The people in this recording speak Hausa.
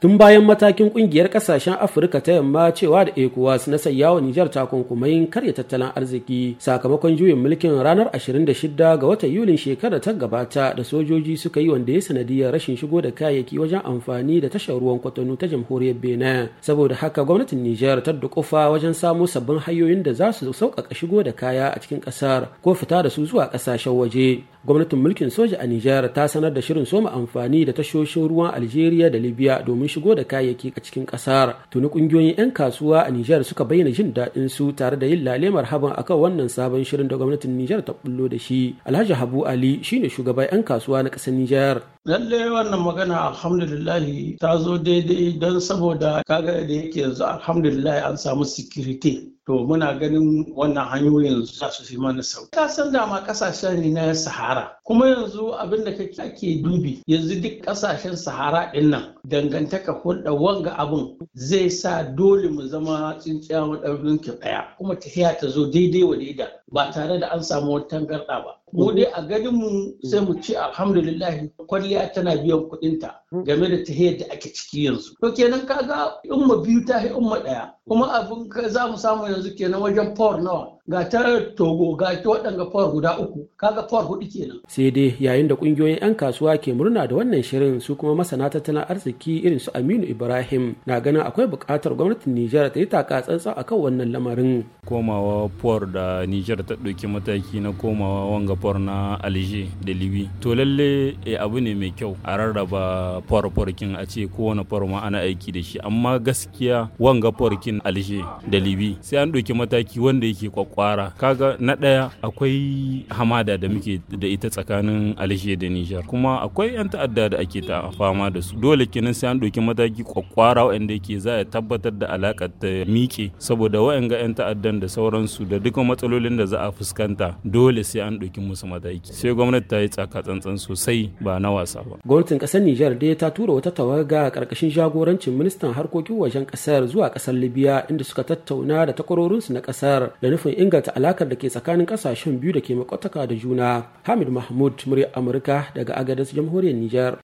Tun bayan matakin ƙungiyar ƙasashen Afirka ta yamma cewa da ECOWAS na sayyawa Nijar takunkumayin karya tattalin arziki sakamakon juyin mulkin ranar 26 ga watan Yulin shekarar ta gabata da sojoji suka yi wanda ya sanadiyar rashin shigo da kayayyaki wajen amfani da tashar ruwan kwatano ta jamhuriyar Benin. Saboda haka gwamnatin Nijar ta dukufa wajen samo sabbin hanyoyin da za su sauƙaƙa shigo da kaya a cikin ƙasar ko fita da su zuwa ƙasashen waje. Gwamnatin mulkin soja a Nijar ta sanar da shirin soma amfani da tashoshin ruwan Algeria da Libya domin shigo da kayayyaki a cikin ƙasar tuni ƙungiyoyin 'yan kasuwa a Nijar suka bayyana jin daɗin su tare da yin lalemar haban akan wannan sabon shirin da gwamnatin Nijar ta bullo da shi. Alhaji Habu Ali shine shugaban 'yan kasuwa na ƙasar Nijar. Lalle wannan magana alhamdulillahi ta zo daidai don saboda kaga da yake yanzu alhamdulillahi an samu security. To muna ganin wannan hanyoyin za su fi mana sauƙi ka san dama ƙasashen ne na sahara kuma yanzu abin da kake ake dubi yanzu duk ƙasashen sahara ɗin nan dangantaka hulɗa wanga abin zai sa dole mu zama tsinciya maɗaurin ki ɗaya. Kuma tafiya ta zo daidai wa daida ba tare da an samu wata tangarɗa ba. Mu dai a ganin mu sai mu ce alhamdulillah kwalliya tana biyan kuɗinta game da tahiyar da ake ciki yanzu. To kenan kaga umma biyu ta umma ɗaya. Kuma abin za mu samu yanzu kenan wajen power nawa? Ga ta togo ga ta waɗanga power guda uku. Kaga power huɗu kenan. Sai dai yayin da ƙungiyoyin 'yan kasuwa ke murna da wannan shirin su kuma masana tattalin arziki irin su aminu ibrahim na ganin akwai buƙatar gwamnatin nijar ta yi taka tsantsan akan wannan lamarin. Komawa por da nijar ta ɗauki mataki na komawa wanga por na alger da libi to lalle e, abu ne mai kyau a rarraba por porkin a ce kowane por ma ana aiki da shi. Amma gaskiya wanga porkin alger da libi sai an ɗauki mataki wanda yake kwakwara kaga na ɗaya akwai hamada da muke da ita tsakanin alger da nijar kuma akwai 'yan ta'adda da ake ta fama da su. Dole kenan sai an ɗauki mataki kwakwara wanda yake za a tabbatar da alaƙar ta miƙe. Saboda wa'anga 'yan ta'addan da sauransu da duka matsalolin da za a fuskanta dole sai an ɗauki musu mataki. Sai gwamnati ta yi tsaka tsantsan sosai ba na wasa ba. Gwamnatin ƙasar nijar dai ta tura wata tawaga ƙarƙashin jagorancin ministan harkokin wajen ƙasar zuwa ƙasar libya inda suka tattauna da takwarorinsu na ƙasar da nufin inganta alakar da ke tsakanin ƙasashen biyu da ke makwataka da juna. Hamid mahmud murya amurka daga agadas jamhuriyar nijar.